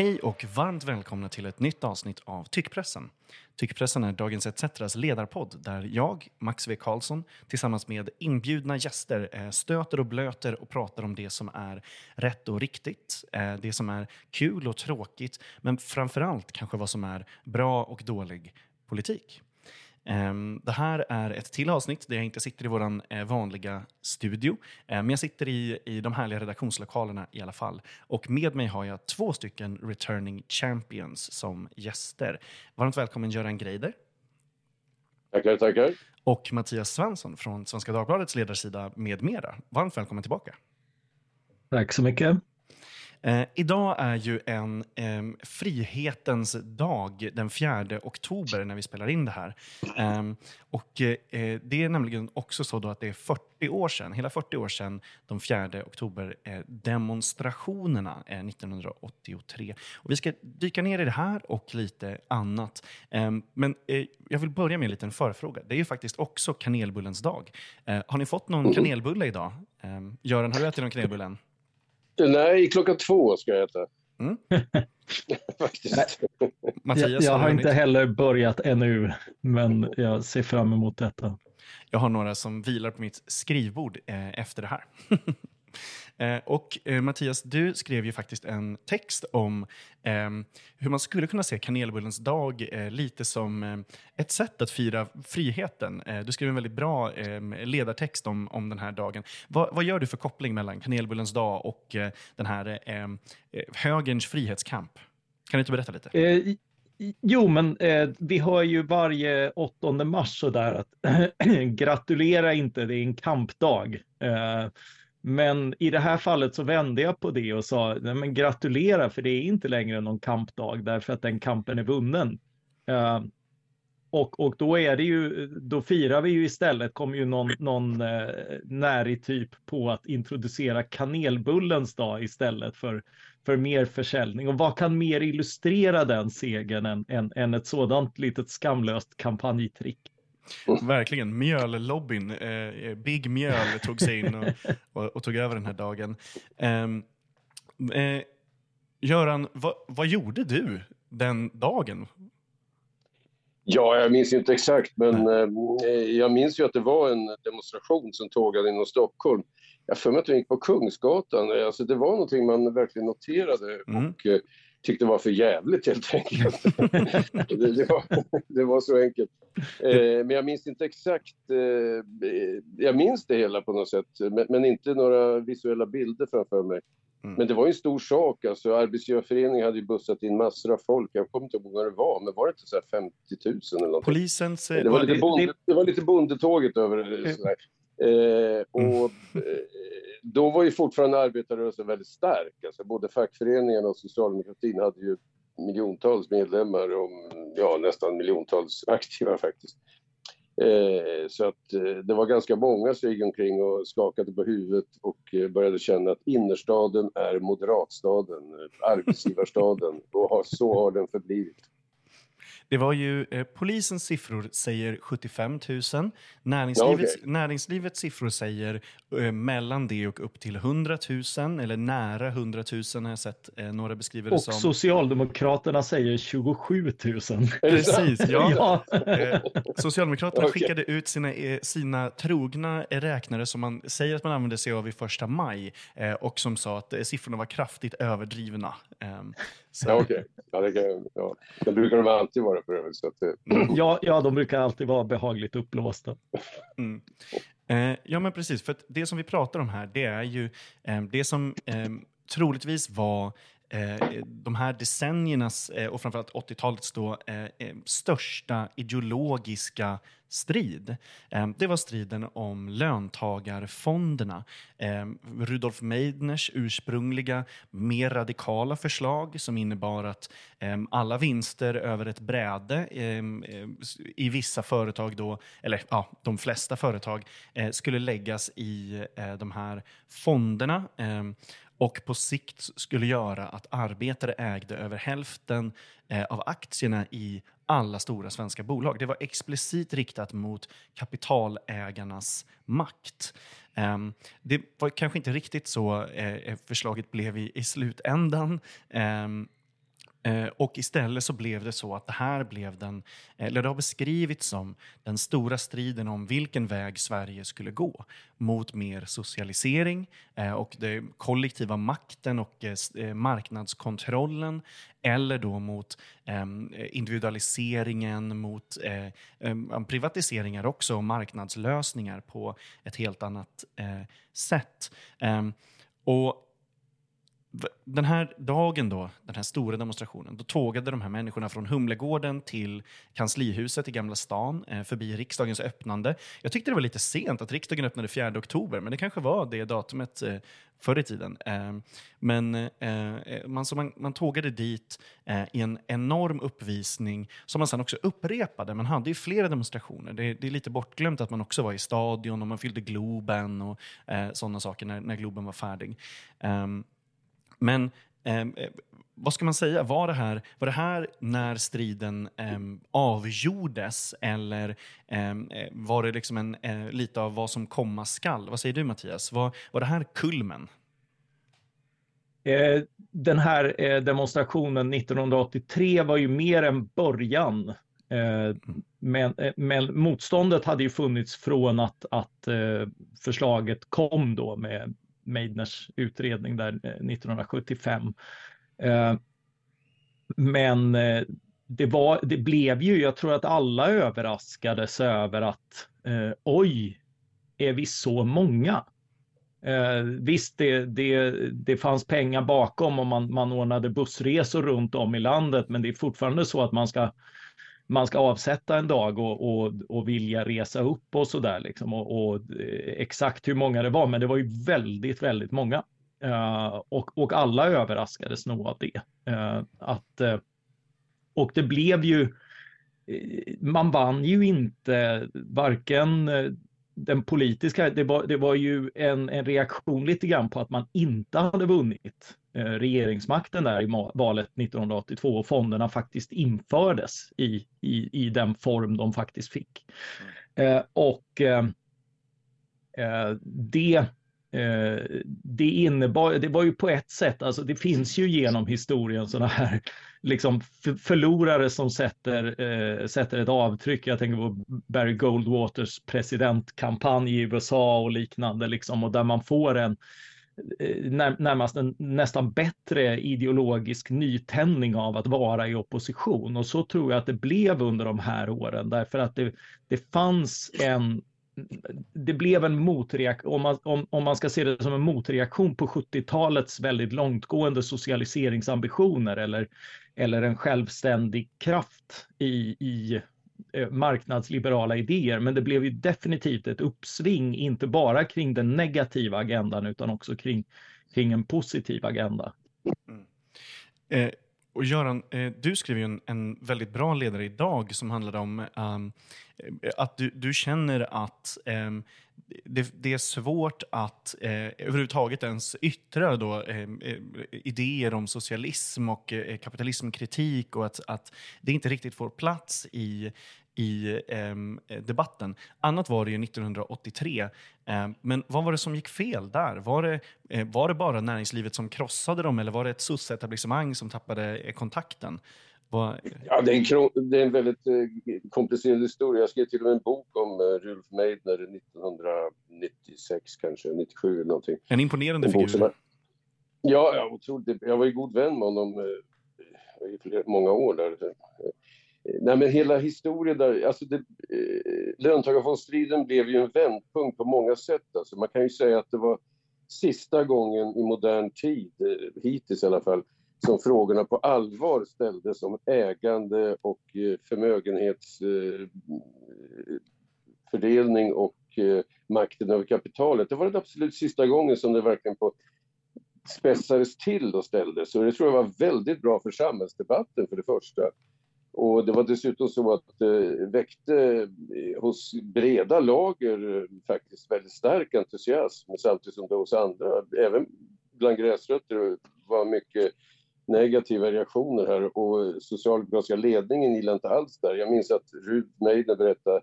Hej och varmt välkomna till ett nytt avsnitt av Tyckpressen. Tyckpressen är Dagens ETCs ledarpodd där jag, Max V Karlsson, tillsammans med inbjudna gäster eh, stöter och blöter och pratar om det som är rätt och riktigt, eh, det som är kul och tråkigt, men framför allt kanske vad som är bra och dålig politik. Ehm, det här är ett till avsnitt där jag inte sitter i vår eh, vanliga studio, eh, men jag sitter i, i de härliga redaktionslokalerna i alla fall. Och med mig har jag två stycken returning champions som gäster. Varmt välkommen Göran Greider. Tackar, tackar. Och Mattias Svensson från Svenska Dagbladets ledarsida med mera. Varmt välkommen tillbaka. Tack så mycket. Eh, idag är ju en eh, frihetens dag, den 4 oktober, när vi spelar in det här. Eh, och eh, Det är nämligen också så att det är 40 år sedan, hela 40 år sedan de 4 oktober-demonstrationerna eh, 1983. Och vi ska dyka ner i det här och lite annat. Men eh, jag vill börja med en liten förfråga. Det är ju faktiskt också kanelbullens dag. har ni fått någon kanelbulle idag? Ehm, Göran, har du ätit någon kanelbulle än? Nej, klockan två ska jag äta. Mm. Faktiskt. Mattias, jag, jag har inte heller börjat ännu, men jag ser fram emot detta. Jag har några som vilar på mitt skrivbord eh, efter det här. Eh, och eh, Mattias, du skrev ju faktiskt en text om ehm, hur man skulle kunna se kanelbullens dag eh, lite som ett sätt att fira friheten. Du skrev en väldigt bra ehm, ledartext om, om den här dagen. Vad, vad gör du för koppling mellan kanelbullens dag och den här ehm, högerns frihetskamp? Kan du inte berätta lite? Jo, men eh, vi har ju varje 8 mars sådär att gratulera inte, det är en kampdag. Eh, men i det här fallet så vände jag på det och sa, nej men gratulera för det är inte längre någon kampdag därför att den kampen är vunnen. Uh, och, och då är det ju, då firar vi ju istället, kommer ju någon, någon uh, närig typ på att introducera kanelbullens dag istället för, för mer försäljning. Och vad kan mer illustrera den segern än, än, än ett sådant litet skamlöst kampanjtrick? Verkligen. Mjöllobbyn, eh, Big Mjöl tog sig in och, och, och, tog över den här dagen. Um, eh, Göran, vad, vad gjorde du den dagen? Ja, jag minns inte exakt, men eh, jag minns ju att det var en demonstration som tågade inom Stockholm. Jag för mig att den gick på Kungsgatan. Alltså, det var någonting man verkligen noterade. Mm. Och, eh, tyckte var för jävligt helt enkelt. det, det, var, det, var, så enkelt. Eh, men jag minns inte exakt. Eh, jag minns det hela på något sätt, men, men, inte några visuella bilder framför mig. Mm. Men det var ju en stor sak. Alltså, Arbetsgivarföreningen hade ju bussat in massor av folk. Jag kommer inte ihåg vad det var, men var det inte så 50 000 eller något? Polisens... Det var lite, bonde, det var lite bondetåget över det. Sådär. Eh, och, mm. eh, då var ju fortfarande arbetarrörelsen väldigt stark. Alltså både fackföreningarna och socialdemokratin hade ju miljontals medlemmar och ja, nästan miljontals aktiva faktiskt. Eh, så att eh, det var ganska många som gick omkring och skakade på huvudet och eh, började känna att innerstaden är moderatstaden, arbetsgivarstaden och har, så har den förblivit. Det var ju, eh, polisens siffror säger 75 000. Näringslivets, okay. näringslivets siffror säger eh, mellan det och upp till 100 000, eller nära 100 000 har jag sett eh, några beskriver det och som. Och Socialdemokraterna säger 27 000. Precis, ja. ja. Eh, Socialdemokraterna okay. skickade ut sina, eh, sina trogna räknare som man säger att man använder sig av i första maj eh, och som sa att siffrorna var kraftigt överdrivna. Ehm, så. Ja, okej. Okay. Ja, det, ja. det brukar de alltid vara för övrigt. Så att det... ja, ja, de brukar alltid vara behagligt uppblåsta. Mm. Eh, ja, men precis. För det som vi pratar om här, det är ju eh, det som eh, troligtvis var Eh, eh, de här decenniernas eh, och framförallt 80-talets då, eh, eh, största ideologiska strid. Eh, det var striden om löntagarfonderna. Eh, Rudolf Meidners ursprungliga, mer radikala förslag som innebar att alla vinster över ett bräde i vissa företag, då, eller ja, de flesta företag, skulle läggas i de här fonderna och på sikt skulle göra att arbetare ägde över hälften eh, av aktierna i alla stora svenska bolag. Det var explicit riktat mot kapitalägarnas makt. Ehm, det var kanske inte riktigt så eh, eh, förslaget blev i slutändan. Ehm, Eh, och istället så blev det så att det här blev den, eh, eller det har beskrivits som den stora striden om vilken väg Sverige skulle gå mot mer socialisering eh, och den kollektiva makten och marknadskontrollen eller då mot ehm, individualiseringen, mot ehm, privatiseringar också och marknadslösningar på ett helt annat sätt. Ehm, och den här dagen då, den här stora demonstrationen, då tågade de här människorna från Humlegården till kanslihuset i Gamla stan, eh, förbi riksdagens öppnande. Jag tyckte det var lite sent att riksdagen öppnade 4 oktober, men det kanske var det datumet eh, förr i tiden. Eh, men eh, eh, man, så man, man tågade dit eh, i en enorm uppvisning som man sen också upprepade. Man hade ju flera demonstrationer. Det, det är lite bortglömt att man också var i stadion och man fyllde Globen och eh, sådana saker när, när Globen var färdig. Ehm, men ehm, eh, vad ska man säga? Var det här, var det här när striden eh, avgjordes eller ehm, eh, var det liksom en, eh, lite av vad som komma skall? Vad säger du Mattias? Var, var det här kulmen? Eh, den här eh, demonstrationen 1983 var ju mer en början. Eh, men, eh, men, motståndet hade ju funnits från att, att eh, förslaget kom då med Meidners utredning där eh, 1975. Eh, men eh, det, var, det blev ju, jag tror att alla överraskades över att oj, är vi så många? Eh, visst, det, det, det fanns pengar bakom och man, man ordnade bussresor runt om i landet, men det är fortfarande så att man ska man ska avsätta en dag och, och, och vilja resa upp och så där liksom och, och, eh, exakt hur många det var, men det var ju väldigt, väldigt många. Uh, och, och alla överraskades nog av det. Uh, att, uh, och det blev ju, man vann ju inte varken den politiska, det var, det var ju en, en reaktion lite grann på att man inte hade vunnit regeringsmakten där i valet 1982 och fonderna faktiskt infördes i, i, i den form de faktiskt fick. Eh, och eh, eh det Eh, det innebar, det var ju på ett sätt, alltså det finns ju genom historien sådana här liksom förlorare som sätter, eh, sätter ett avtryck. Jag tänker på Barry Goldwaters presidentkampanj i USA och liknande, liksom, och där man får en eh, Eh, närmast en nästan bättre ideologisk nytändning av att vara i opposition. Och så tror jag att det blev under de här åren, därför att det, det fanns en det blev en motreaktion, om man, om, om man ska se det som en motreaktion på 70-talets väldigt långtgående socialiseringsambitioner eller, eller en självständig kraft i, i Eh, marknadsliberala idéer. Men det blev ju definitivt ett uppsving, inte bara kring den negativa agendan utan också kring, kring en positiv agenda. Mm. Eh, och Göran, eh, du skrev ju en, en, väldigt bra ledare idag som handlade om um, att du, du, känner att um, det, det, är svårt att eh, överhuvudtaget ens yttra då, eh, idéer om socialism och eh, kapitalismkritik och att, att det inte riktigt får plats i i eh, debatten. Annat var det ju 1983. Eh, men vad var det som gick fel där? Var det, eh, var det bara näringslivet som krossade dem eller var det ett soc-etablissemang som tappade eh, kontakten? Ja, det är, en, det är en väldigt eh, komplicerad historia. Jag skrev till och med en bok om eh, Rudolf Meidner 1996, kanske 97 eller någonting. En imponerande en figur. Som, ja, ja otroligt. Jag var ju god vän med honom i flera, många år där. Nej, men hela historien där, alltså det, eh, löntagarfondsstriden blev ju en vändpunkt på många sätt. Alltså man kan ju säga att det var sista gången i modern tid, eh, hittills i alla fall, som frågorna på allvar ställdes om ägande och eh, förmögenhetsfördelning eh, och eh, makten över kapitalet. Det var den absolut sista gången som det verkligen på spetsades till och ställdes. Och det tror jag var väldigt bra för samhällsdebatten för det första. Och det var dessutom så att det väckte hos breda lager faktiskt väldigt stark entusiasm samtidigt som det hos andra, även bland gräsrötter, var mycket negativa reaktioner här och socialdemokratiska ledningen gillar inte alls där. Jag minns att Rud Meidner berättade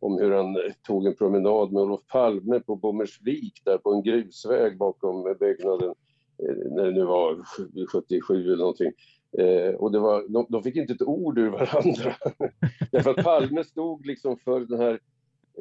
om hur han eh, tog en promenad med Olof Palme på Bommersvik där på en grusväg bakom byggnaden eh, när det nu var 77 eller någonting Eh, och det var, de, de, fick inte ett ord ur varandra. Därför att Palme stod liksom för den här,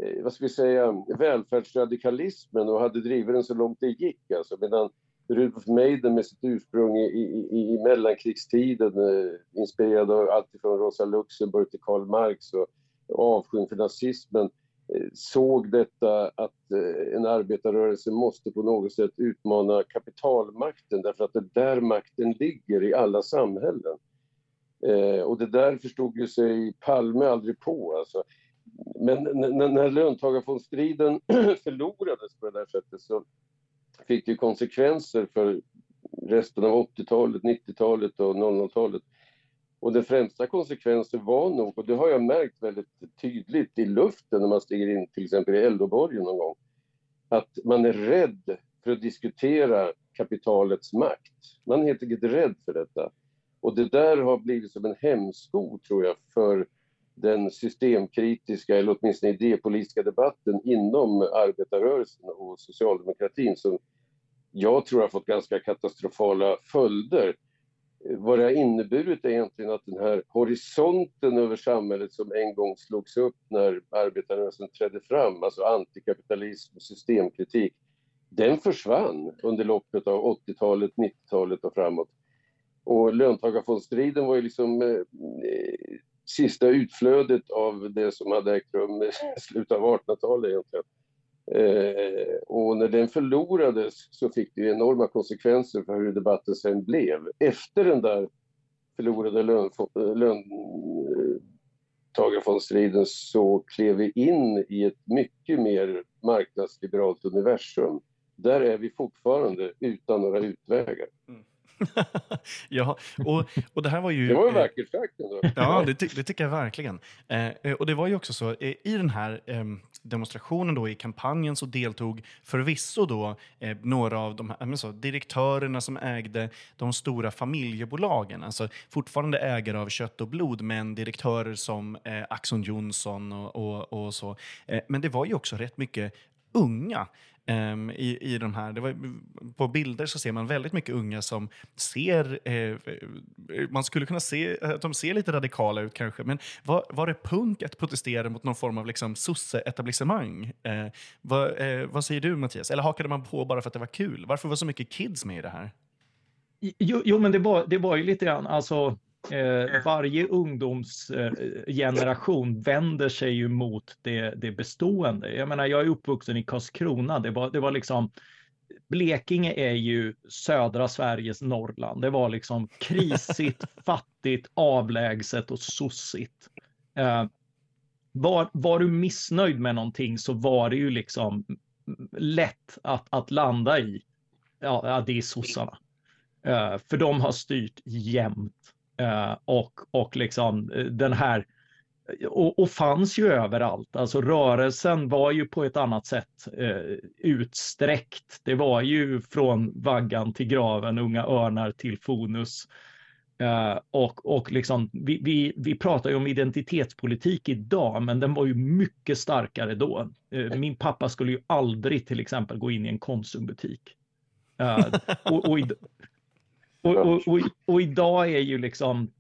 eh, vad ska vi säga, välfärdsradikalismen och hade drivit den så långt det gick. Alltså, medan Rudolf Meidner med sitt ursprung i, i, i mellankrigstiden, eh, inspirerad av allt från Rosa Luxemburg till Karl Marx och, avskyn för nazismen, eh, såg detta att eh, en arbetarrörelse måste på något sätt utmana kapitalmakten därför att det är där makten ligger i alla samhällen. Eh, och det där förstod ju sig Palme aldrig på. Alltså. Men när, när löntagarfondsstriden förlorades på det där sättet så fick ju konsekvenser för resten av 80-talet, 90-talet och 00-talet. Och den främsta konsekvensen var nog, och det har jag märkt väldigt tydligt i luften när man stiger in till exempel i Eldoborgen någon gång, att man är rädd för att diskutera kapitalets makt. Man är helt enkelt rädd för detta. Och det där har blivit som en hämsko, tror jag, för den systemkritiska, eller åtminstone idépolitiska debatten inom arbetarrörelsen och socialdemokratin som jag tror har fått ganska katastrofala följder. Vad det har inneburit är egentligen att den här horisonten över samhället som en gång slogs upp när arbetarrörelsen trädde fram, alltså antikapitalism och systemkritik, den försvann under loppet av 80-talet, 90-talet och framåt. Och löntagarfondsstriden var ju liksom eh, sista utflödet av det som hade ägt rum i slutet av 1800-talet egentligen. Eh, och när den förlorades så fick det enorma konsekvenser för hur debatten sen blev. Efter den där förlorade eh, löntagarfondsstriden så klev vi in i ett mycket mer marknadsliberalt universum. Där är vi fortfarande utan några utvägar. Mm ja, och, och det här var ju... Det var ju vackert sagt ändå. Ja, det, det, tycker jag verkligen. Eh, och det var ju också så, eh, i den här eh, demonstrationen då, i kampanjen så deltog förvisso då eh, några av de här, så, direktörerna som ägde de stora familjebolagen, alltså fortfarande ägare av kött och blod, men direktörer som eh, Axon Johnson och, och, och så. Eh, men det var ju också rätt mycket unga um, i, i de här. Det var, på bilder så ser man väldigt mycket unga som ser, eh, man skulle kunna se att de ser lite radikala ut kanske, men var, var det punk att protestera mot någon form av liksom sosse-etablissemang? Eh, vad, eh, vad säger du Mattias? Eller hakade man på bara för att det var kul? Varför var så mycket kids med i det här? Jo, jo men det var, det var ju lite grann, alltså Eh, varje ungdomsgeneration vänder sig ju mot det, det bestående. Jag menar, jag är uppvuxen i Karlskrona. Det var, det var liksom Blekinge är ju södra Sveriges Norrland. Det var liksom krisigt, fattigt, avlägset och sossigt. Eh, var, var du missnöjd med någonting så var det ju liksom lätt att, att landa i, ja, det är sossarna. Uh, för de har styrt jämt. Eh, och, och liksom eh, den här och, och, fanns ju överallt. Alltså rörelsen var ju på ett annat sätt eh, utsträckt. Det var ju från vaggan till graven, unga örnar till Fonus. Eh, och, och liksom, vi, vi, vi pratar ju om identitetspolitik idag, men den var ju mycket starkare då. Eh, min pappa skulle ju aldrig till exempel gå in i en Konsumbutik. Eh, och, och, och, och, och, och, idag är ju liksom,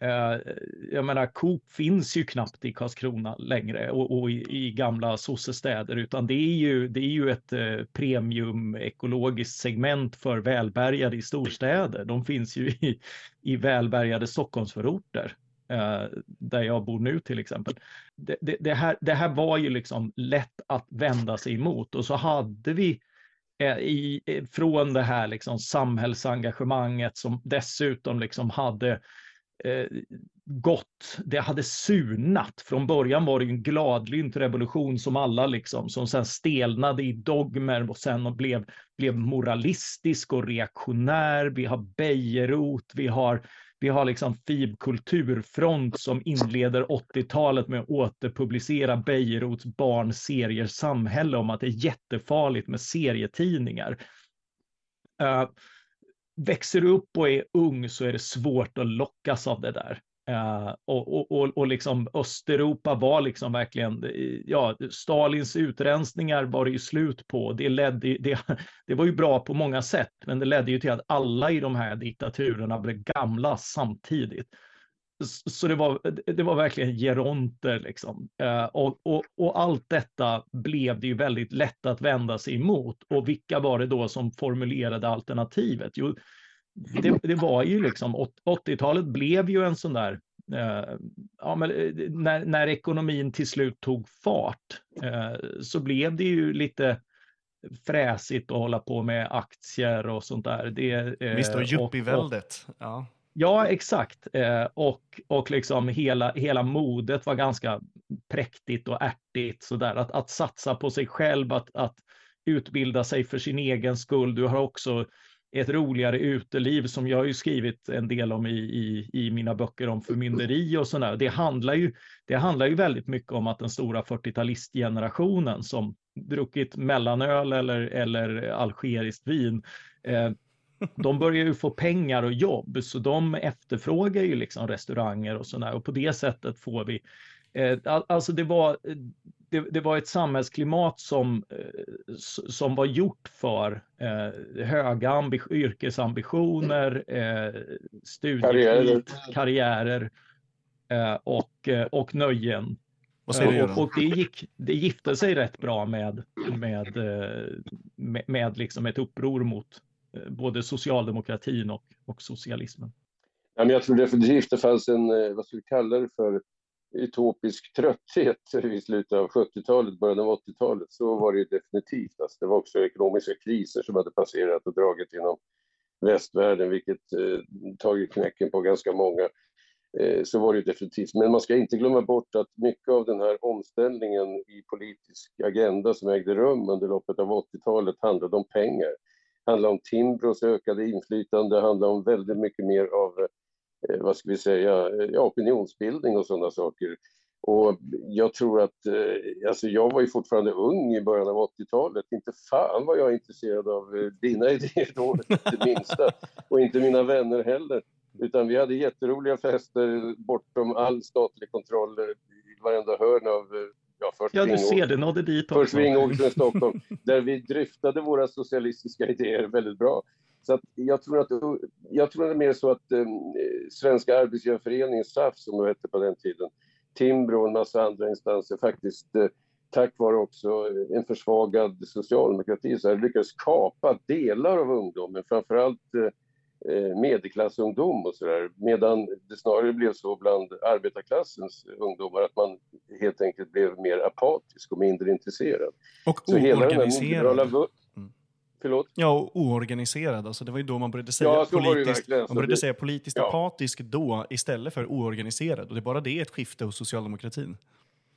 eh, jag menar Coop finns ju knappt i Karlskrona längre och, och i, i, gamla sossestäder utan det är ju, det är ju ett eh, premium ekologiskt segment för välbärgade i storstäder. De finns ju i, i välbärgade Stockholmsförorter. Eh, där jag bor nu till exempel. Det, det, det, här, det här var ju liksom lätt att vända sig emot och så hade vi Eh, i, från det här liksom samhällsengagemanget som dessutom liksom hade eh, gått, det hade surnat. Från början var det en gladlynt revolution som alla liksom, som sen stelnade i dogmer och sen blev, blev moralistisk och reaktionär. Vi har Bejerot, vi har vi har liksom FIB Kulturfront som inleder 80-talet med att återpublicera Bejerots barnserier Samhälle om att det är jättefarligt med serietidningar. Uh, växer du upp och är ung så är det svårt att lockas av det där. Uh, och, och, och liksom Östeuropa var liksom verkligen, ja, Stalins utrensningar var det ju slut på. Det, ledde, det, det var ju bra på många sätt, men det ledde ju till att alla i de här diktaturerna blev gamla samtidigt. Så det var, det var verkligen geronter liksom. Uh, och, och, och allt detta blev det ju väldigt lätt att vända sig emot. Och vilka var det då som formulerade alternativet? Jo, det, det, var ju liksom, 80-talet blev ju en sån där, eh, ja, men, eh, när, när ekonomin till slut tog fart eh, så blev det ju lite fräsigt att hålla på med aktier och sånt där. Det, Visst, och yuppieväldet. Ja. Ja, exakt. Och, och liksom hela, hela modet var ganska präktigt och ärtigt. Sådär. Att, att satsa på sig själv, att, att utbilda sig för sin egen skull. Du har också ett roligare uteliv som jag har ju skrivit en del om i, i, i mina böcker om förmynderi och sådär. Det handlar, ju, det handlar ju väldigt mycket om att den stora 40-talistgenerationen som druckit mellanöl eller, eller algeriskt vin, eh, de börjar ju få pengar och jobb, så de efterfrågar ju liksom restauranger och sådär och på det sättet får vi eh, Alltså det var, eh, det, det, var ett samhällsklimat som, eh, som var gjort för eh, höga yrkesambitioner, eh, studieflit, karriärer, eh, och, eh, och nöjen. Och, och, och, det, gick, det gifte sig rätt bra med, med, med, med liksom ett uppror mot både socialdemokratin och, och socialismen. Ja, men jag tror definitivt det fanns en, vad ska vi kalla det för, utopisk trötthet i slutet av 70-talet, början av 80-talet. Så var det definitivt. Alltså, det var också ekonomiska kriser som hade passerat och dragit genom västvärlden, vilket eh, tagit knäcken på ganska många. Eh, så var det definitivt. Men man ska inte glömma bort att mycket av den här omställningen i politisk agenda som ägde rum under loppet av 80-talet handlade om pengar. Det handlade om Timbros ökade inflytande, det handlade om väldigt mycket mer av Eh, vad ska vi säga, eh, ja, opinionsbildning och sådana saker. Och jag tror att, eh, alltså jag var ju fortfarande ung i början av 80-talet. Inte fan var jag intresserad av dina idéer då, inte minsta. Och inte mina vänner heller. Utan vi hade jätteroliga fester bortom all statlig kontroll i varenda hörn av Ja, först ja, du ser, det nådde dit också. Först Vingåkern i Stockholm, där vi dryftade våra socialistiska idéer väldigt bra. Så att jag, tror att, jag tror att det är mer så att eh, Svenska arbetsgivarföreningen, SAF som det hette på den tiden, Timbro och en massa andra instanser faktiskt eh, tack vare också en försvagad socialdemokrati så här, lyckades kapa delar av ungdomen, framförallt eh, eh medelklassungdom och sådär. Medan det snarare blev så bland arbetarklassens ungdomar att man helt enkelt blev mer apatisk och mindre intresserad. Och oorganiserad. Förlåt? Ja, oorganiserad. Alltså, det var ju då man började säga, ja, politiskt, man började säga politiskt ja. apatisk då istället för oorganiserad. Och det är bara det ett skifte hos socialdemokratin.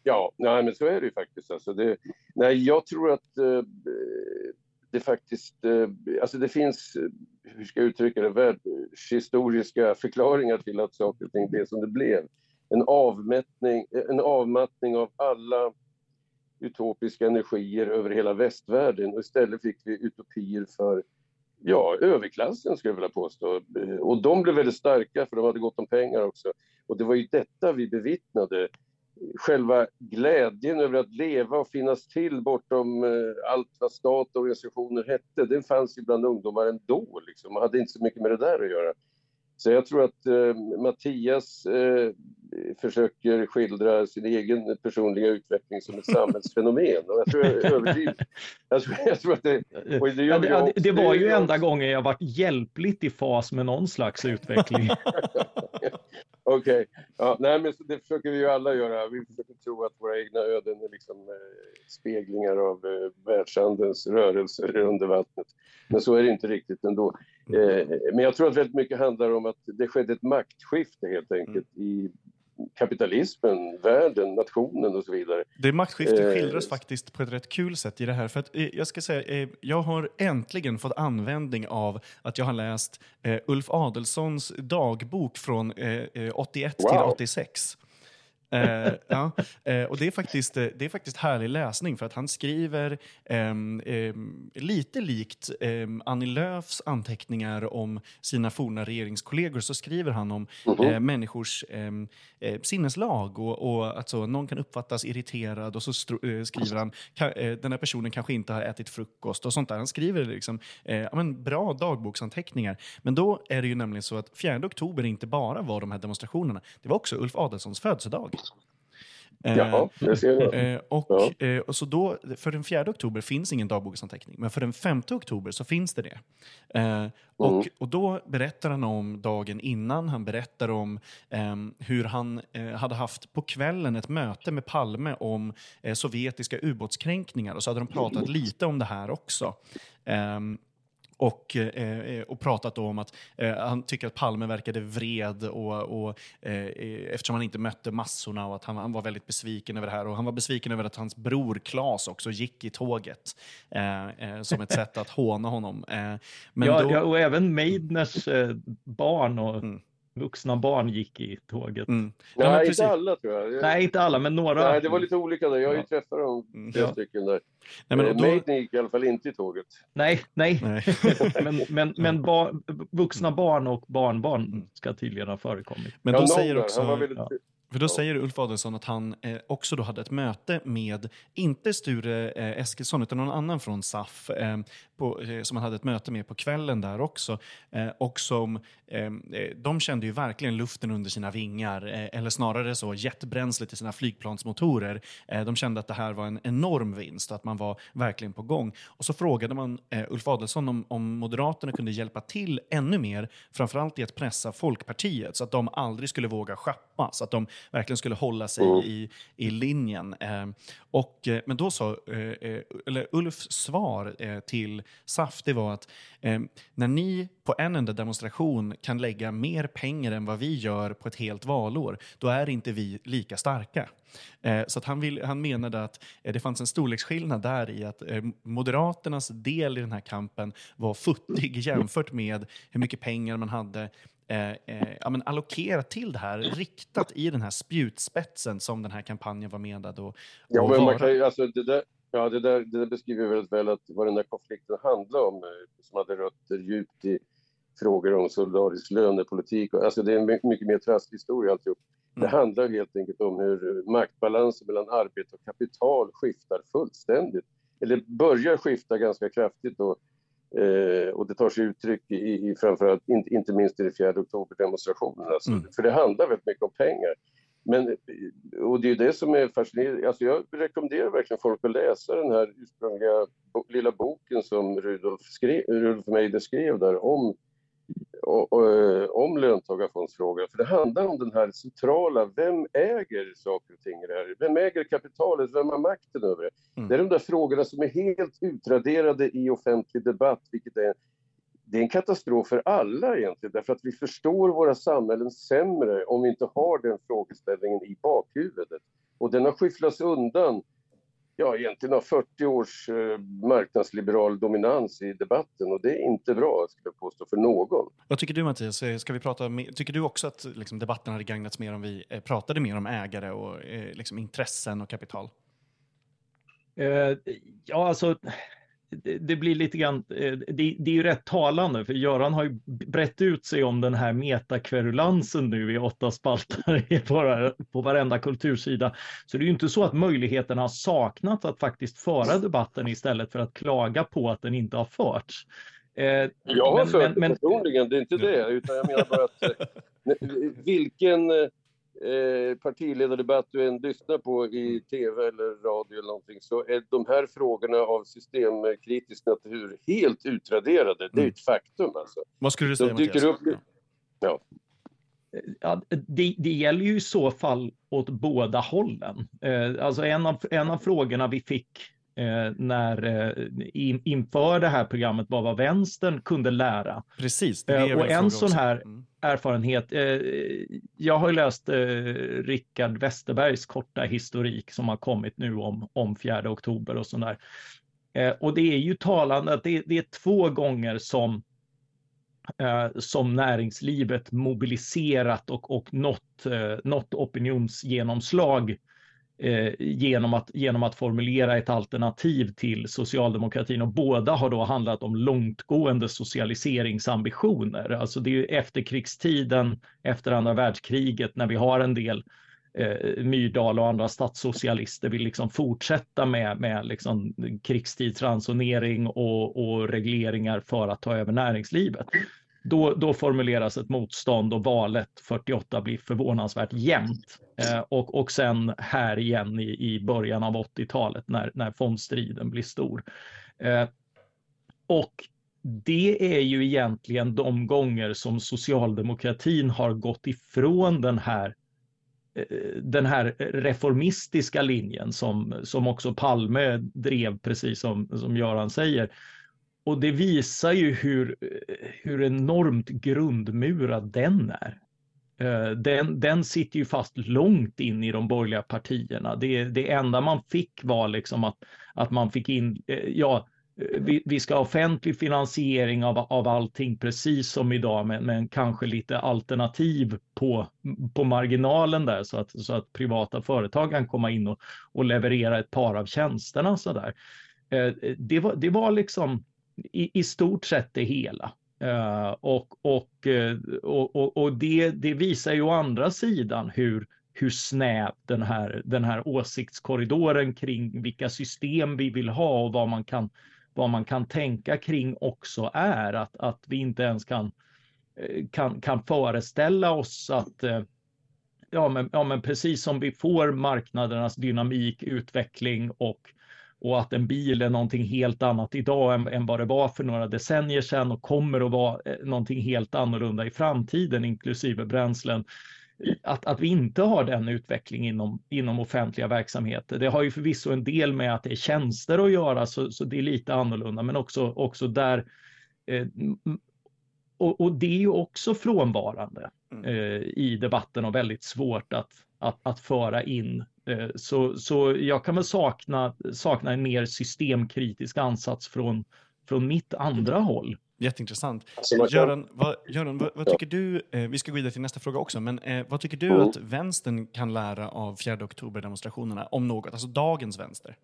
Ja, nej, men så är det ju faktiskt. Alltså det, nej, jag tror att eh, det faktiskt... Eh, alltså det finns, hur ska jag uttrycka det, världshistoriska förklaringar till att saker och ting blev som det blev. En, avmättning, en avmattning av alla utopiska energier över hela västvärlden och istället fick vi utopier för ja, överklassen skulle jag vilja påstå. Och de blev väldigt starka för de hade gott om pengar också. Och det var ju detta vi bevittnade. Själva glädjen över att leva och finnas till bortom eh, allt vad stat och organisationer hette, den fanns ju bland ungdomar ändå. Liksom. Man hade inte så mycket med det där att göra. Så jag tror att eh, Mattias eh, försöker skildra sin egen personliga utveckling som ett samhällsfenomen. Och jag tror jag överdriver. Jag tror, jag tror att det, det, ja, det, det, var ju enda gången jag varit hjälpligt i fas med någon slags utveckling. Okej, okay. ja, men det försöker vi ju alla göra. Vi försöker tro att våra egna öden är liksom, eh, speglingar av eh, världshandelns rörelser under vattnet. Men så är det inte riktigt ändå. Eh, men jag tror att väldigt mycket handlar om att det skedde ett maktskifte helt enkelt mm. i kapitalismen, världen, nationen och så vidare. Det maktskiftet eh, skildras faktiskt på ett rätt kul sätt i det här. För att, eh, jag ska säga, jag har äntligen fått användning av att jag har läst Ulf Adelsohns dagbok från 81 eh, wow. till 86. Eh, ja, eh, och det är, faktiskt, eh, det är faktiskt härlig läsning för att han skriver ehm, lite likt ehm, Annie Lööfs anteckningar om sina forna regeringskollegor så skriver han om Mhm. eh, människors ehm, eh, sinneslag och, och att så, någon kan uppfattas irriterad och så eh, skriver han ka, eh, den här personen kanske inte har ätit frukost och sånt där. Han skriver liksom, eh, ja, men bra dagboksanteckningar. Men då är det ju nämligen så att 4 oktober inte bara var de här demonstrationerna, det var också Ulf Adelsohns födelsedag. Eh, Jaha, det ser jag. Eh, och, Ja. eh, och så då, för den 4 oktober finns ingen dagboksanteckning, men för den 5 oktober så finns det det. Och, Mm. och då berättar han om dagen innan, han berättar om ehm, hur han hade haft på kvällen ett möte med Palme om sovjetiska ubåtskränkningar och så hade de pratat lite om det här också. Ehm, och, eh, och pratat om att eh, han tycker att Palme verkade vred och, och, eh, eftersom han inte mötte massorna och att han, han var väldigt besviken över det här. Och han var besviken över att hans bror Klas också gick i tåget eh, eh, som ett sätt att håna honom. Eh, men ja, då, ja, och även Meidners eh, barn och Mm. Vuxna barn gick i tåget. mm, Ja, men Nej, precis. inte alla tror jag. Nej, inte alla, men några. Nej, det var lite olika där. Jag har ju Ja. träffat dem, Mm. flera Ja. stycken där. nej, men, Eh, då, Maiden gick i alla fall inte i tåget. Nej, nej. nej. men men, men ba, vuxna barn och barnbarn Mm. ska tydligen ha förekommit. men Ja, då någon säger där, också... väldigt... ja. För då Ja. säger Ulf Adelsohn att han eh, också då hade ett möte med, inte Sture eh, Eskilsson, utan någon annan från SAF, eh, på, eh, som han hade ett möte med på kvällen där också. Eh, och som, eh, de kände ju verkligen luften under sina vingar, eller snarare så jetbränsle till sina flygplansmotorer. De kände att det här var en enorm vinst, att man var verkligen på gång. Och så frågade man Ulf Adelsohn om, om Moderaterna kunde hjälpa till ännu mer, framförallt i att pressa Folkpartiet, så att de aldrig skulle våga schappa, så att de verkligen skulle hålla sig Mm. i, i linjen. Och, men då sa, eller Ulfs svar till SAF, det var att eh, när ni på en enda demonstration kan lägga mer pengar än vad vi gör på ett helt valår, då är inte vi lika starka. Eh, så att han, vill, han menade att eh, det fanns en storleksskillnad där i att eh, Moderaternas del i den här kampen var futtig jämfört med hur mycket pengar man hade eh, eh, ja, men allokerat till det här, riktat i den här spjutspetsen som den här kampanjen var menad att Ja, men man vara. kan ju, alltså det där, ja, det där, det där beskriver väldigt väl att vad den där konflikten handlar om, eh, som hade rötter djupt i frågor om solidarisk lönepolitik. Alltså det är en my- mycket mer trasslig historia alltihop. Det Mm. handlar helt enkelt om hur maktbalansen mellan arbete och kapital skiftar fullständigt. Eller börjar skifta ganska kraftigt då. Eh, och det tar sig uttryck i, i framförallt, inte, inte minst i det 4 oktober-demonstrationen. Alltså, Mm. För det handlar väldigt mycket om pengar. Men, och det är det som är fascinerande. Alltså jag rekommenderar verkligen folk att läsa den här ursprungliga bo, lilla boken som Rudolf, skrev, Rudolf Meidner skrev där om, och, och, om löntagarfondsfrågan. För det handlar om den här centrala, vem äger saker och ting i det här? Vem äger kapitalet? Vem har makten över det? Mm. Det är de där frågorna som är helt utraderade i offentlig debatt, vilket är det är en katastrof för alla egentligen, därför att vi förstår våra samhällen sämre om vi inte har den frågeställningen i bakhuvudet. Och den har skyfflats undan, ja egentligen av 40 års eh, marknadsliberal dominans i debatten och det är inte bra, skulle jag påstå, för någon. Vad tycker du Mattias? Eh, Ska vi prata mer, tycker du också att liksom, debatten hade gagnats mer om vi eh, pratade mer om ägare och liksom, intressen och kapital? Eh, ja, alltså, det, blir lite grann, eh, det, det är ju rätt talande, för Göran har ju brett ut sig om den här metakverulansen nu i åtta spalter på, vara- på varenda kultursida. Så det är ju inte så att möjligheten har saknats att faktiskt föra debatten istället för att klaga på att den inte har förts. Eh, Jag har men- fört men- personligen, det är inte det, utan jag menar bara att eh, vilken eh, partiledardebatt du än lyssnar på i tv eller radio eller någonting så är de här frågorna av systemkritisk natur helt utraderade. Det är Mm. ett faktum alltså. Vad skulle du De säga dyker Mattias? upp- Ja. Ja, det, det gäller ju i så fall åt båda hållen. Eh, alltså en av, en av frågorna vi fick när, eh, in, inför det här programmet var vad vänstern kunde lära. Precis, Eh, och en sån här- Mm. Erfarenhet. Eh, jag har ju läst eh, Rickard Westerbergs korta historik som har kommit nu om, om 4 oktober och sådär. Eh, och det är ju talande att det, det är två gånger som eh, som näringslivet mobiliserat och, och nått, eh, nått opinionsgenomslag eh, genom, att, genom att formulera ett alternativ till socialdemokratin. Och båda har då handlat om långtgående socialiseringsambitioner. Alltså det är ju efterkrigstiden, efter andra världskriget, när vi har en del eh, Myrdal och andra statssocialister vill liksom fortsätta med, med liksom krigstidsransonering och, och regleringar för att ta över näringslivet. Då, då, formuleras ett motstånd och valet 48 blir förvånansvärt jämnt. Eh, och, och sen här igen i, i början av 80-talet när, när fondstriden blir stor. Eh, och det är ju egentligen de gånger som socialdemokratin har gått ifrån den här eh, den här reformistiska linjen som, som också Palme drev, precis som, som Göran säger. Och det visar ju hur, eh, hur enormt grundmurad den är. Eh, den, den sitter ju fast långt in i de borgerliga partierna. Det, det enda man fick var liksom att, att man fick in, eh, ja, vi, vi, ska ha offentlig finansiering av, av allting precis som idag men, men kanske lite alternativ på, på marginalen där så att, så att privata företag kan komma in och, och leverera ett par av tjänsterna. Så där. Det, var, det var liksom i, i stort sett det hela. Uh, och och, eh, och, och, och det, det, visar ju å andra sidan hur, hur snäv den här, den här åsiktskorridoren kring vilka system vi vill ha och vad man kan vad man kan tänka kring också är att, att vi inte ens kan, eh, kan, kan föreställa oss att ja men, ja, men precis som vi får marknadernas dynamik, utveckling och, och att en bil är någonting helt annat idag än, än vad det var för några decennier sedan och kommer att vara eh, någonting helt annorlunda i framtiden, inklusive bränslen att, att vi inte har den utveckling inom, inom offentliga verksamheter. Det har ju förvisso en del med att det är tjänster att göra, så, så det är lite annorlunda, men också, också där eh, och, och, det är ju också frånvarande mm. eh, i debatten och väldigt svårt att, att, att föra in. Eh, så, så jag kan väl sakna, sakna en mer systemkritisk ansats från, från mitt andra håll. Jätteintressant. Göran, vad, Göran, vad, vad tycker du, eh, vi ska gå vidare till nästa fråga också, men eh, vad tycker du mm. att vänstern kan lära av 4 oktober-demonstrationerna, om något, alltså dagens vänster?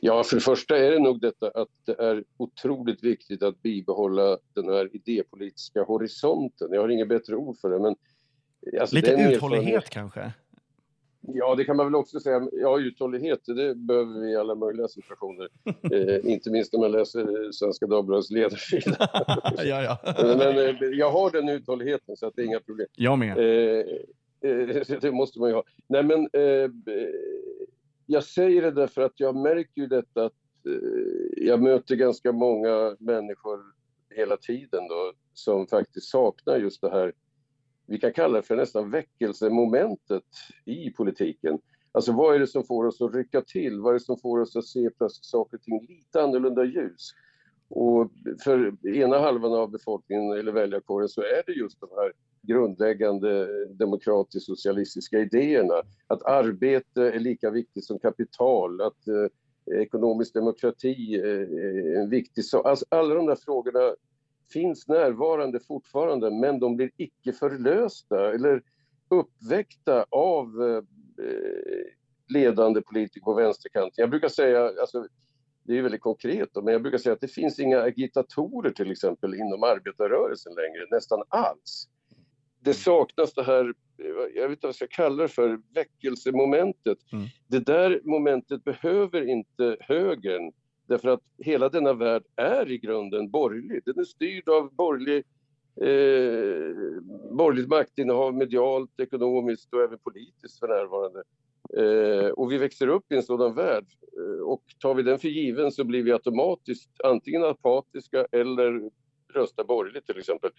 Ja, för det första är det nog detta att det är otroligt viktigt att bibehålla den här idépolitiska horisonten. Jag har inget bättre ord för det, men... Alltså, Lite uthållighet kanske? Ja, det kan man väl också säga. Ja, uthållighet, det behöver vi i alla möjliga situationer. eh, inte minst när man läser Svenska Dagbladets ledarsida. ja, ja. men eh, jag har den uthålligheten så att det är inga problem. Jag med. Eh, eh det måste man ju ha. Nej, men eh, jag säger det därför att jag märker ju detta att eh, jag möter ganska många människor hela tiden då som faktiskt saknar just det här vi kan kalla det för nästan väckelsemomentet i politiken. Alltså vad är det som får oss att rycka till? Vad är det som får oss att se plötsligt saker och ting lite annorlunda ljus? Och för ena halvan av befolkningen eller väljarkåren så är det just de här grundläggande demokratiskt socialistiska idéerna. Att arbete är lika viktigt som kapital, att eh, ekonomisk demokrati eh, är en viktig sak. Alltså alla de där frågorna finns närvarande fortfarande men de blir icke förlösta eller uppväckta av eh, ledande politiker på vänsterkanten. Jag brukar säga, alltså, det är väldigt konkret, men jag brukar säga att det finns inga agitatorer till exempel inom arbetarrörelsen längre, nästan alls. Det saknas det här, jag vet inte vad jag ska kalla det för, väckelsemomentet. Mm. Det där momentet behöver inte högern Därför att hela denna värld är i grunden borgerlig. Den är styrd av borgerlig, eh, borgerligt maktinnehav medialt, ekonomiskt och även politiskt för närvarande. Eh, och vi växer upp i en sådan värld. Eh, och tar vi den för given så blir vi automatiskt antingen apatiska eller röstar borgerligt till exempel.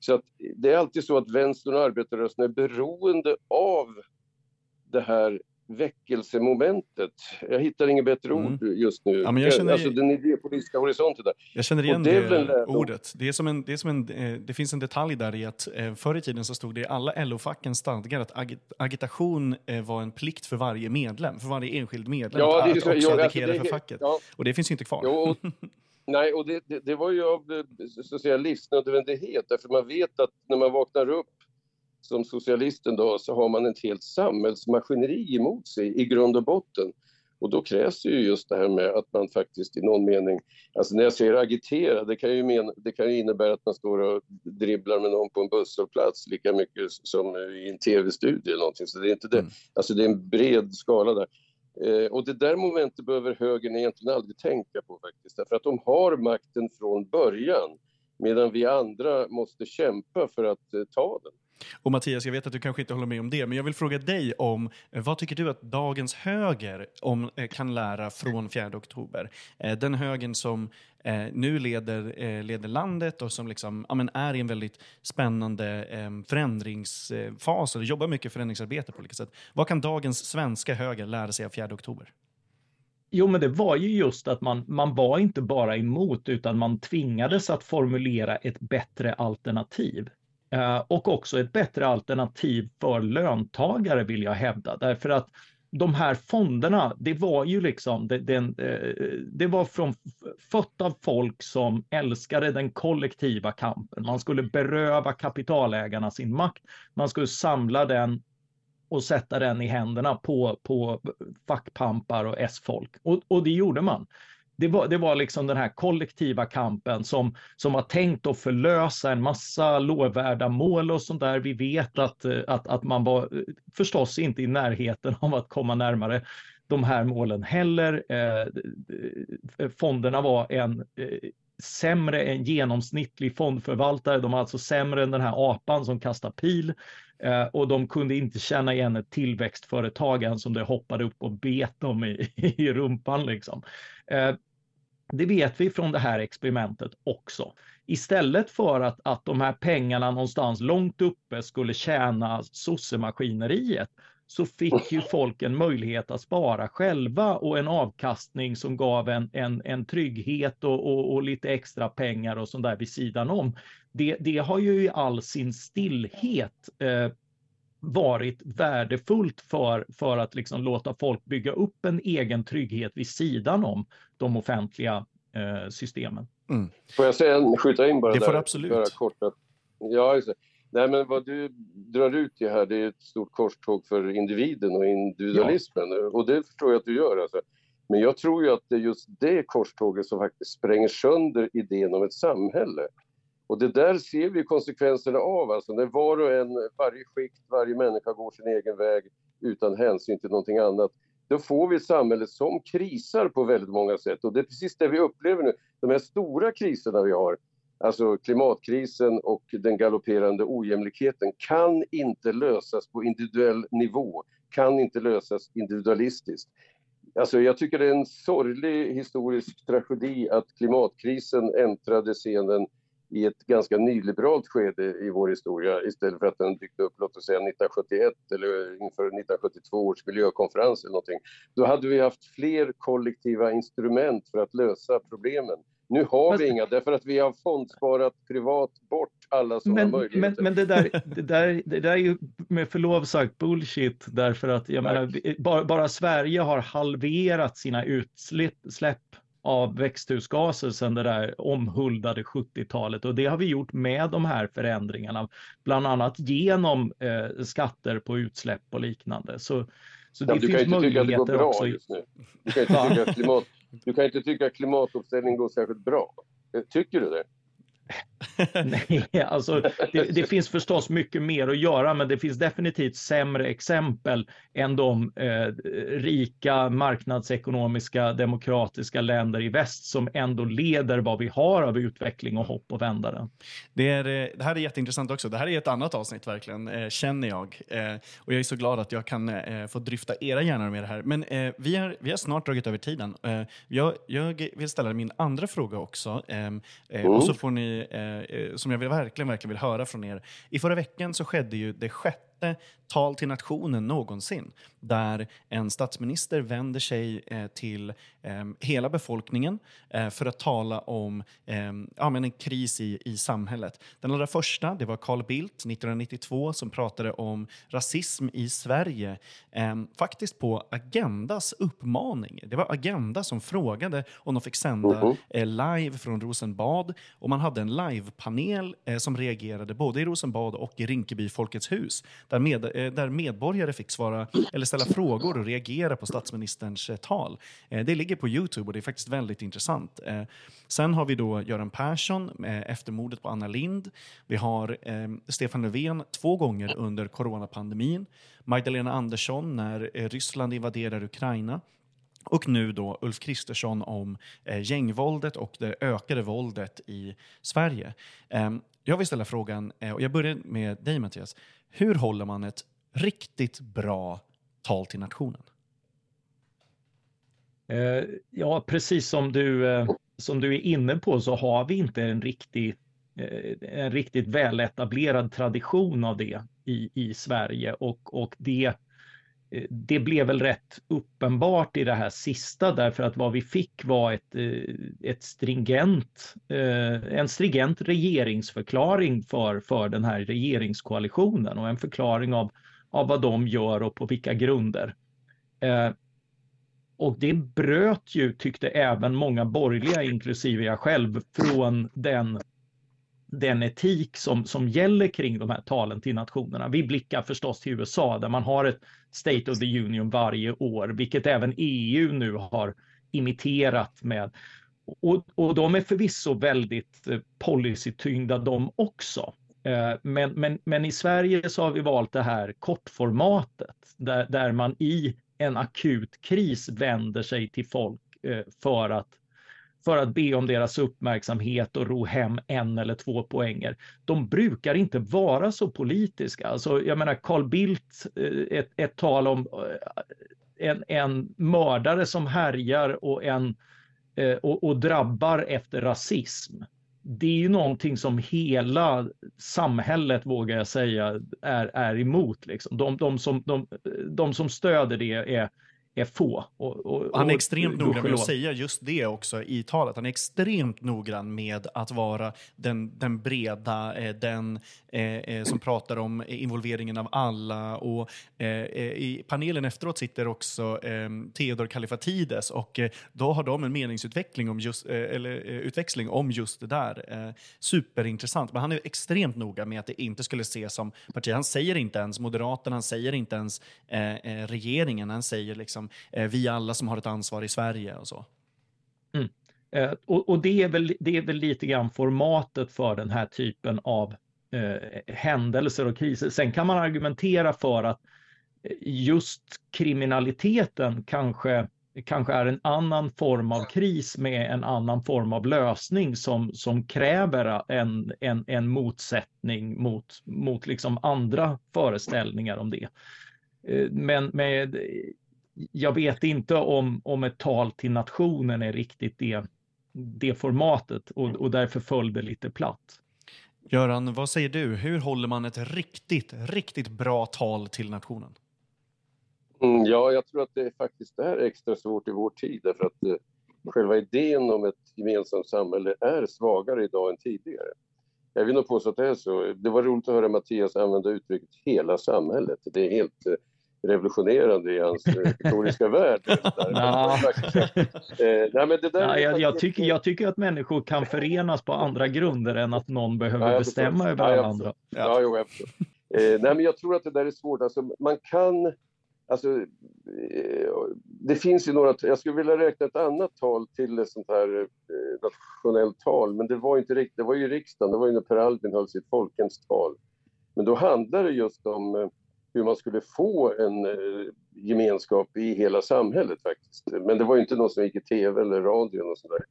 Så att det är alltid så att vänstern och arbetarrörelsen är beroende av det här väckelsemomentet. Jag hittar inget bättre mm. ord just nu. Ja, jag känner, alltså den idépolitiska horisonten där. Jag känner igen det, det ordet. Det, är som en, det, är som en, eh, det finns en detalj där i att eh, förr i tiden så stod det i alla LO-fackens stadgar att agit, agitation eh, var en plikt för varje medlem, för varje enskild medlem ja, att också agitera alltså det, för facket. Ja. Och det finns ju inte kvar. Jo, Nej, och det, det, det, var ju av så att säga, livsnödvändighet, därför man vet att när man vaknar upp som socialisten då, så har man ett helt samhällsmaskineri emot sig i grund och botten. Och då krävs det ju just det här med att man faktiskt i någon mening, alltså när jag säger agitera, det kan ju, men, det kan ju innebära att man står och dribblar med någon på en busshållplats lika mycket som i en tv-studio eller någonting. Så det är inte det, mm. alltså det är en bred skala där. Eh, och det där momentet behöver högern egentligen aldrig tänka på faktiskt, därför att de har makten från början, medan vi andra måste kämpa för att eh, ta den. Och Mattias, jag vet att du kanske inte håller med om det, men jag vill fråga dig om eh, vad tycker du att dagens höger om, eh, kan lära från 4 oktober? Eh, den högern som nu leder, leder landet och som liksom, ja, men är i en väldigt spännande ehm, förändringsfas och jobbar mycket förändringsarbete på olika sätt. Vad kan dagens svenska höger lära sig av 4 oktober? Jo, men det var ju just att man, man var inte bara emot, utan man tvingades att formulera ett bättre alternativ. Eh, och också ett bättre alternativ för löntagare vill jag hävda. Därför att de här fonderna, det var ju liksom, det, det, eh, det var från, fött av folk som älskade den kollektiva kampen. Man skulle beröva kapitalägarna sin makt, man skulle samla den och sätta den i händerna på, på fackpampar och S-folk. Och, och det gjorde man det var, det var liksom den här kollektiva kampen som, som har tänkt att förlösa en massa lovvärda mål och sånt där. Vi vet att, att, att man var förstås inte i närheten av att komma närmare de här målen heller. Eh, fonderna var en eh, sämre än genomsnittlig fondförvaltare. De var alltså sämre än den här apan som kastar pil eh, och de kunde inte känna igen ett tillväxtföretag än som det hoppade upp och bet dem i, i rumpan. Liksom. Eh, det vet vi från det här experimentet också. Istället för att, att de här pengarna någonstans långt uppe skulle tjäna sossemaskineriet så fick ju folk en möjlighet att spara själva och en avkastning som gav en, en, en trygghet och, och, och lite extra pengar och sånt där vid sidan om. Det, det har ju i all sin stillhet eh, varit värdefullt för, för att liksom låta folk bygga upp en egen trygghet vid sidan om de offentliga eh, systemen. Mm. Får jag säga, skjuta in bara det där? får absolut. Bara kort ja, Nej, men vad du drar ut i här, det är ett stort korståg för individen och individualismen. Ja. Och det förstår jag att du gör. Alltså. Men jag tror ju att det är just det korståget som faktiskt spränger sönder idén om ett samhälle. Och det där ser vi konsekvenserna av, alltså när var och en, varje skikt, varje människa går sin egen väg utan hänsyn till någonting annat. Då får vi ett samhälle som krisar på väldigt många sätt och det är precis det vi upplever nu. De här stora kriserna vi har, alltså klimatkrisen och den galopperande ojämlikheten kan inte lösas på individuell nivå, kan inte lösas individualistiskt. Alltså jag tycker det är en sorglig historisk tragedi att klimatkrisen äntrade scenen i ett ganska nyliberalt skede i vår historia istället för att den dykt upp, låt oss säga 1971 eller inför 1972 års miljökonferens eller någonting. Då hade vi haft fler kollektiva instrument för att lösa problemen. Nu har vi inga, därför att vi har fondsparat privat bort alla sådana möjligheter. Men, men det, där, det, där, det där är ju med förlov sagt bullshit, därför att jag menar, bara, bara Sverige har halverat sina utsläpp av växthusgaser sedan det där omhuldade 70-talet och det har vi gjort med de här förändringarna, bland annat genom eh, skatter på utsläpp och liknande. Så, så det ja, finns möjligheter också. Just nu. Du kan inte tycka, klimat, du kan inte tycka klimatomställningen går särskilt bra. Tycker du det? Nej, alltså det, det, finns förstås mycket mer att göra, men det finns definitivt sämre exempel än de eh, rika marknadsekonomiska demokratiska länder i väst som ändå leder vad vi har av utveckling och hopp och vända den. Det, är, eh, det här är jätteintressant också. Det här är ett annat avsnitt verkligen, eh, känner jag. Eh, och jag är så glad att jag kan eh, få dryfta era hjärnor med det här. Men eh, vi, har, vi har snart dragit över tiden. jag, jag vill ställa min andra fråga också. Mm. Och så får ni Eh, eh, som jag verkligen, verkligen vill höra från er. I förra veckan så skedde ju det sjätte sjätte tal till nationen någonsin där en statsminister vänder sig eh, till eh, hela befolkningen eh, för att tala om eh, ja, men en kris i, i samhället. Den allra första det var Carl Bildt 1992 som pratade om rasism i Sverige, eh, faktiskt på Agendas uppmaning. Det var Agenda som frågade om de fick sända mm -hmm. live från Rosenbad och man hade en livepanel som reagerade både i Rosenbad och i Rinkeby Folkets hus där, med, eh, där medborgare fick svara eller ställa frågor och reagera på statsministerns eh, tal. Eh, det ligger på Youtube och det är faktiskt väldigt intressant. Sen har vi då Göran Persson efter mordet på Anna Lind. Vi har ehm, Stefan Löfven två gånger under coronapandemin. Magdalena Andersson när Ryssland invaderar Ukraina. Och nu då Ulf Kristersson om eh, gängvåldet och det ökade våldet i Sverige. Eh, jag vill ställa frågan, eh, och jag börjar med dig Mattias. Hur håller man ett riktigt bra tal till nationen? Eh, ja, precis som du, eh, som du är inne på så har vi inte en, riktig, eh, en riktigt väletablerad tradition av det i, i Sverige och, och det, Eh, det blev väl rätt uppenbart i det här sista därför att vad vi fick var ett, eh, ett stringent, eh, en stringent regeringsförklaring för, för den här regeringskoalitionen och en förklaring av av vad de gör och på vilka grunder. Och det bröt ju, tyckte även många borgerliga, inklusive jag själv, från den, den etik som, som gäller kring de här talen till nationerna. Vi blickar förstås till USA där man har ett State of the Union varje år, vilket även EU nu har imiterat med. Och, och de är förvisso väldigt eh, policytyngda de också. Eh, men, men, men i Sverige så har vi valt det här kortformatet där, där man i en akut kris vänder sig till folk eh, för att, för att be om deras uppmärksamhet och ro hem en eller två poänger. De brukar inte vara så politiska. Alltså, jag menar Carl Bildt, eh, ett, ett tal om eh, en, en mördare som härjar och, en, eh, och, och drabbar efter rasism det är ju någonting som hela samhället, vågar jag säga, är, är emot. Liksom. De, de, som, de, de som stöder det är, är få. Och, och, han är extremt noggrann med att säga just det också i talet. Han är extremt noggrann med att vara den, den breda, eh, den eh, eh, som pratar om involveringen av alla. Och eh, eh I panelen efteråt sitter också eh, Theodor Kalifatides och då har de en meningsutveckling om just, eller, utväxling om just det där. superintressant. Men han är extremt noga med att det inte skulle ses som parti. Han säger inte ens Moderaterna, han säger inte ens regeringen, han säger liksom liksom, eh, vi alla som har ett ansvar i Sverige och så. Mm. Eh, och, och det, är väl, det är väl lite grann formatet för den här typen av eh, händelser och kriser. Sen kan man argumentera för att eh, just kriminaliteten kanske kanske är en annan form av kris med en annan form av lösning som, som kräver en, en, en motsättning mot, mot liksom andra föreställningar om det. Eh, men med, jag vet inte om, om ett tal till nationen är riktigt det, det formatet och, och därför föll det lite platt. Göran, vad säger du? Hur håller man ett riktigt, riktigt bra tal till nationen? Mm, ja, jag tror att det faktiskt är extra svårt i vår tid därför att eh, själva idén om ett gemensamt samhälle är svagare idag än tidigare. Jag vill nog påstå att det är så. Det var roligt att höra Mattias använda uttrycket hela samhället. Det är helt eh, revolutionerande i hans eh, retoriska värld. jag, tycker, jag tycker att människor kan förenas på andra grunder än att någon behöver ja, bestämma över alla andra. Ja, jo, jag eh, nej, men jag tror att det där är svårt. Alltså, man kan... Alltså, eh, det finns ju några... Jag skulle vilja räkna ett annat tal till ett sånt här eh, nationellt tal, men det var inte riktigt. Det var ju riksdagen, det var ju när Per Albin höll sitt folkens tal. Men då handlade det just om hur man skulle få en eh, gemenskap i hela samhället faktiskt. Men det var inte något som gick i tv eller radio. och sådär.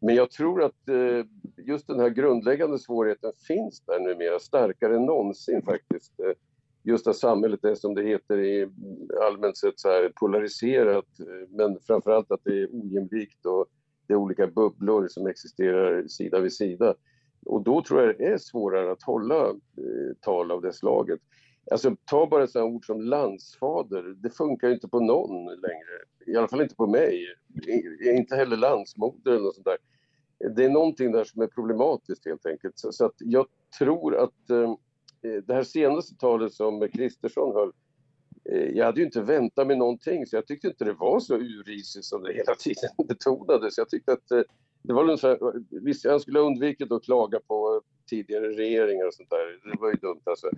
Men jag tror att eh, just den här grundläggande svårigheten finns där numera, starkare än någonsin faktiskt. Eh, just att samhället är som det heter i allmänt sett så här polariserat, men framförallt att det är ojämlikt och det är olika bubblor som existerar sida vid sida. Och då tror jag det är svårare att hålla tal av det slaget. Alltså ta bara ett sådant ord som landsfader, det funkar ju inte på någon längre. I alla fall inte på mig. Inte heller landsmoder eller något sånt där. Det är någonting där som är problematiskt helt enkelt. Så, så att jag tror att eh, det här senaste talet som Kristersson höll, eh, jag hade ju inte väntat mig någonting så jag tyckte inte det var så urisigt som det hela tiden betonades. Jag tyckte att eh, det var ungefär, visst jag skulle ha undvikit att klaga på tidigare regeringar och sånt där, det var ju dumt alltså.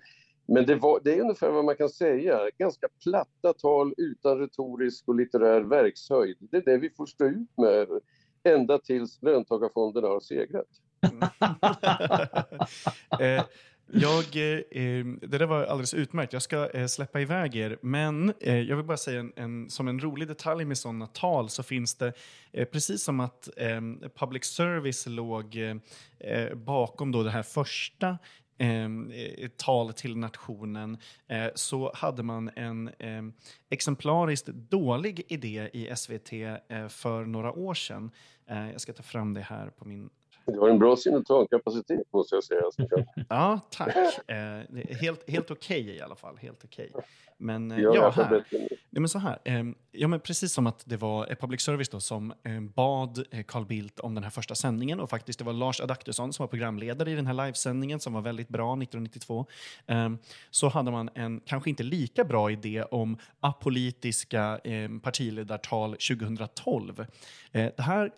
Men det, var, det är ungefär vad man kan säga, ganska platta tal utan retorisk och litterär verkshöjd. Det är det vi får stå ut med ända tills löntagarfonderna har segrat. eh, jag, eh, eh, det där var alldeles utmärkt. Jag ska eh, släppa iväg er. Men eh, jag vill bara säga en, en, som en rolig detalj med sådana tal så finns det, eh, precis som att eh, public service låg eh, bakom då det här första Ehm, eh, tal till nationen eh, så hade man en eh, exemplariskt dålig idé i SVT eh, för några år sedan. Eh, jag ska ta fram det här på min du har en bra simultankapacitet måste jag säga. ja, tack. Eh, helt helt okej okay, i alla fall. Helt okay. Men, eh, ja, här. Ja, men så här. Eh, ja, men precis som att det var public service då, som eh, bad eh, Carl Bildt om den här första sändningen och faktiskt det var Lars Adaktusson som var programledare i den här livesändningen som var väldigt bra 1992. Ehm, så hade man en kanske inte lika bra idé om apolitiska ehm, partiledartal 2012. Eh, det här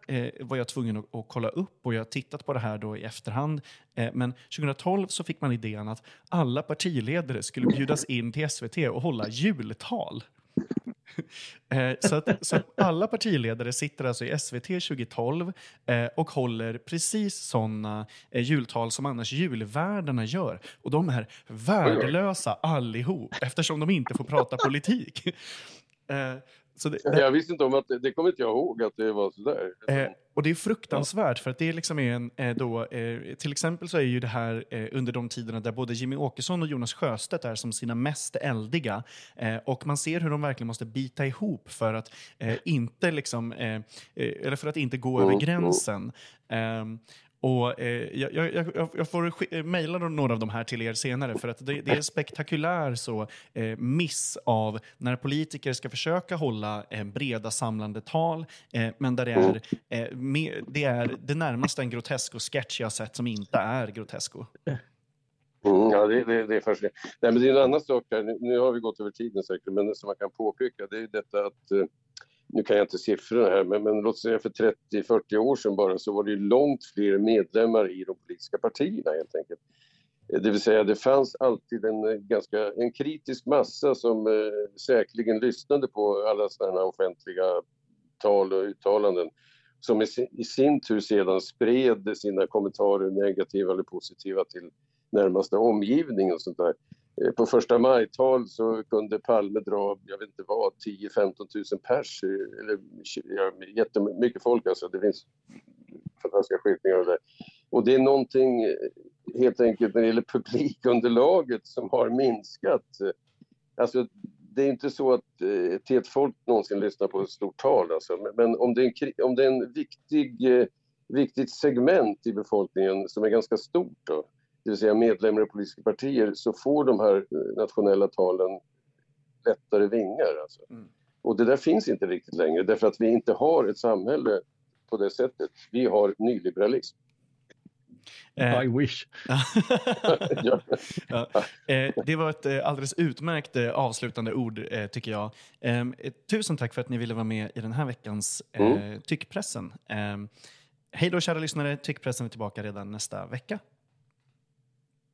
var jag tvungen att, att kolla upp och jag tittat på det här då i efterhand. Eh, men 2012 så fick man idén att alla partiledare skulle bjudas in till SVT och hålla jultal. Eh, så, att, så att alla partiledare sitter alltså i SVT 2012 eh, och håller precis sådana eh, jultal som annars julvärdarna gör. Och de är värdelösa allihop eftersom de inte får prata politik. Eh, det, det, jag visste inte om att det, det kommer inte jag ihåg att det var sådär. Eh, och det är fruktansvärt för att det liksom är en, eh, då, eh, till exempel så är ju det här eh, under de tiderna där både Jimmy Åkesson och Jonas Sjöstedt är som sina mest eldiga eh, och man ser hur de verkligen måste bita ihop för att eh, inte liksom, eller för att inte gå över mm, mm. gränsen. Och, eh, jag, jag, jag, får eh, mejla några av de här till er senare, för att det, det är spektakulär så, eh, miss av när politiker ska försöka hålla eh, breda samlande tal, eh, men där det är, eh, med, det är det närmaste en Grotesco-sketch jag sett som inte är grotesko. Mm, ja, det, det, det är fascinerande. Nej, men det är en annan sak här, nu, nu har vi gått över tiden säkert, men som man kan påpeka, det är detta att eh, nu kan jag inte siffrorna här, men, men låt säga för 30-40 år sedan bara så var det långt fler medlemmar i de politiska partierna helt enkelt. Eh, det vill säga det fanns alltid en, eh, ganska, en kritisk massa som eh, säkerligen lyssnade på alla sådana offentliga tal och uttalanden som i, i sin tur sedan spred sina kommentarer, negativa eller positiva, till närmaste omgivning och sånt där. Eh, på första majtal så kunde Palme dra, jag vet inte vad, 10-15 000 pers, eh, eller ja, jättemycket folk alltså. Det finns fantastiska skildringar av det. Och det är någonting eh, helt enkelt när det gäller publikunderlaget som har minskat. Alltså, det är inte så att ett helt folk någonsin lyssnar på ett stort tal alltså. men om det är en, om det är en viktig, viktigt segment i befolkningen som är ganska stort då, det vill säga medlemmar i politiska partier, så får de här eh, nationella talen lättare vingar. Alltså. Mm. Och det där finns inte riktigt längre därför att vi inte har ett samhälle på det sättet. Vi har nyliberalism. Eh, I wish. ja. ja. Eh, det var ett alldeles utmärkt avslutande ord, tycker jag. Ehm, tusen tack för att ni ville vara med i den här veckans mm. Tyckpressen. Ehm, hej då, kära lyssnare. Tyckpressen är tillbaka redan nästa vecka.